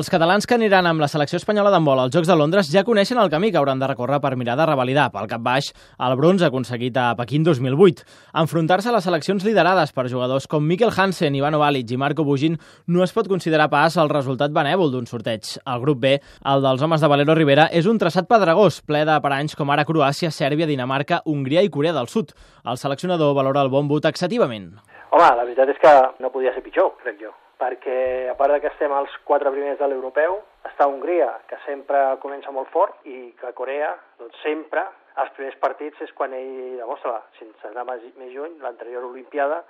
Els catalans que aniran amb la selecció espanyola d'handbol als Jocs de Londres ja coneixen el camí que hauran de recórrer per mirar de revalidar pel cap baix el bronze aconseguit a Pequín 2008. Enfrontar-se a les seleccions liderades per jugadors com Mikel Hansen, Ivano Balic i Marco Bugin no es pot considerar pas el resultat benèvol d'un sorteig. El grup B, el dels homes de Valero Rivera, és un traçat pedregós, ple de paranys com ara Croàcia, Sèrbia, Dinamarca, Hongria i Corea del Sud. El seleccionador valora el bombo taxativament. Home, la veritat és que no podia ser pitjor, crec jo perquè a part de que estem als quatre primers de l'europeu, està Hongria, que sempre comença molt fort, i que Corea, doncs sempre, els primers partits és quan ell demostra, sense anar més, més lluny, l'anterior Olimpiada,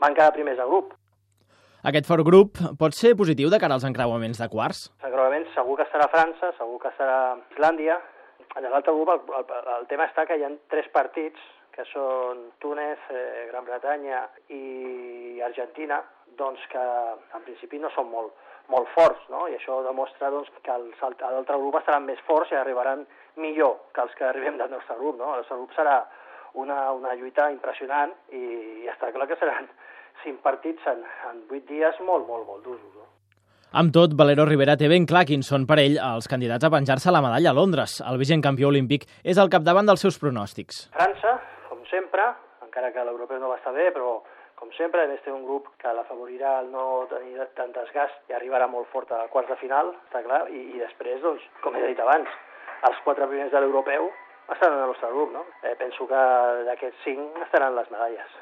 van quedar primers de grup. Aquest fort grup pot ser positiu de cara als encreuaments de quarts? Els encreuaments segur que serà França, segur que serà Islàndia. En l'altre grup el, el, el tema està que hi ha tres partits que són Túnez, eh, Gran Bretanya i Argentina, doncs que en principi no són molt, molt forts, no? i això demostra doncs, que els l'altre grup estaran més forts i arribaran millor que els que arribem del nostre grup. No? El nostre grup serà una, una lluita impressionant i, i està clar que seran cinc partits en, en vuit dies molt, molt, molt durs. No? Amb tot, Valero Rivera té ben clar quins són per ell els candidats a penjar-se la medalla a Londres. El vigent campió olímpic és al capdavant dels seus pronòstics. França, com sempre, encara que l'europeu no va estar bé, però com sempre, més té un grup que l'afavorirà el no tenir tant desgast i arribarà molt fort a quarts de final, està clar, i, i després, doncs, com he dit abans, els quatre primers de l'europeu estaran en el nostre grup, no? Eh, penso que d'aquests cinc estaran les medalles.